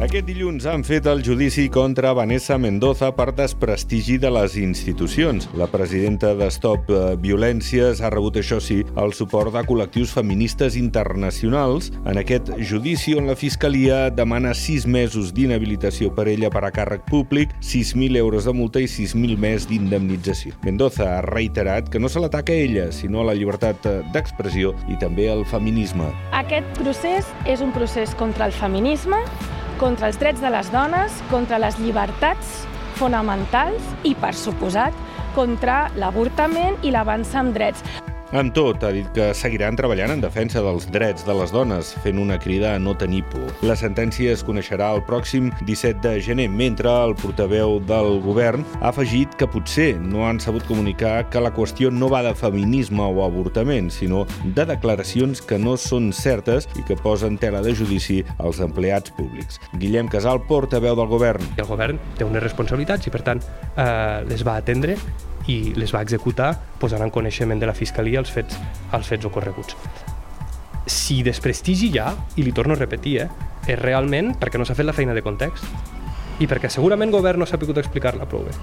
Aquest dilluns han fet el judici contra Vanessa Mendoza per desprestigi de les institucions. La presidenta de Stop eh, Violències ha rebut, això sí, el suport de col·lectius feministes internacionals en aquest judici on la Fiscalia demana sis mesos d'inhabilitació per ella per a càrrec públic, 6.000 euros de multa i 6.000 més d'indemnització. Mendoza ha reiterat que no se l'ataca a ella, sinó a la llibertat d'expressió i també al feminisme. Aquest procés és un procés contra el feminisme, contra els drets de les dones, contra les llibertats fonamentals i, per suposat, contra l'avortament i l'avanç en drets. En tot, ha dit que seguiran treballant en defensa dels drets de les dones, fent una crida a no tenir por. La sentència es coneixerà el pròxim 17 de gener, mentre el portaveu del govern ha afegit que potser no han sabut comunicar que la qüestió no va de feminisme o avortament, sinó de declaracions que no són certes i que posen tela de judici als empleats públics. Guillem Casal, portaveu del govern. El govern té unes responsabilitats i, per tant, eh, les va atendre i les va executar posant en coneixement de la Fiscalia els fets, els fets ocorreguts. Si desprestigi ja, i li torno a repetir, eh, és realment perquè no s'ha fet la feina de context i perquè segurament el govern no s'ha pogut explicar-la prou bé.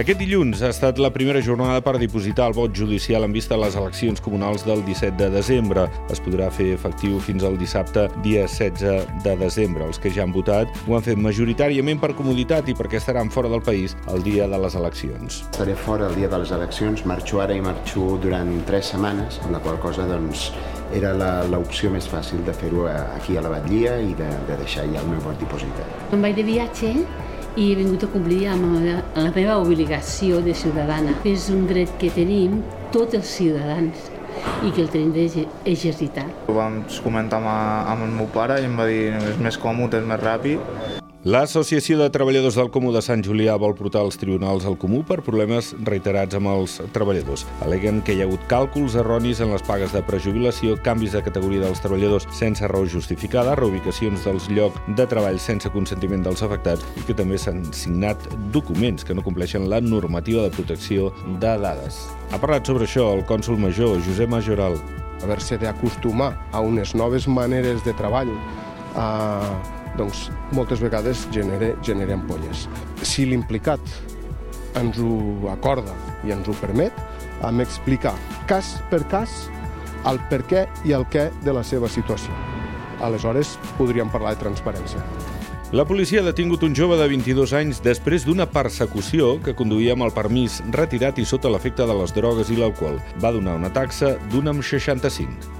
Aquest dilluns ha estat la primera jornada per dipositar el vot judicial en vista a les eleccions comunals del 17 de desembre. Es podrà fer efectiu fins al dissabte, dia 16 de desembre. Els que ja han votat ho han fet majoritàriament per comoditat i perquè estaran fora del país el dia de les eleccions. Estaré fora el dia de les eleccions, marxo ara i marxo durant tres setmanes, amb la qual cosa doncs, era l'opció més fàcil de fer-ho aquí a la Batllia i de, de deixar ja el meu vot dipositat. Em vaig de viatge i he vingut a complir amb la, la meva obligació de ciutadana. És un dret que tenim tots els ciutadans i que el tenim d'exercitar. Ho vam comentar amb, amb el meu pare i em va dir és més còmode, és més ràpid L'Associació de Treballadors del Comú de Sant Julià vol portar als tribunals al Comú per problemes reiterats amb els treballadors. Aleguen que hi ha hagut càlculs erronis en les pagues de prejubilació, canvis de categoria dels treballadors sense raó justificada, reubicacions dels llocs de treball sense consentiment dels afectats i que també s'han signat documents que no compleixen la normativa de protecció de dades. Ha parlat sobre això el cònsul major, Josep Majoral. Haver-se d'acostumar a unes noves maneres de treball, a doncs moltes vegades genera, genera ampolles. Si l'implicat ens ho acorda i ens ho permet, hem d'explicar cas per cas el per què i el què de la seva situació. Aleshores, podríem parlar de transparència. La policia ha detingut un jove de 22 anys després d'una persecució que conduïa amb el permís retirat i sota l'efecte de les drogues i l'alcohol. Va donar una taxa d'un amb 65.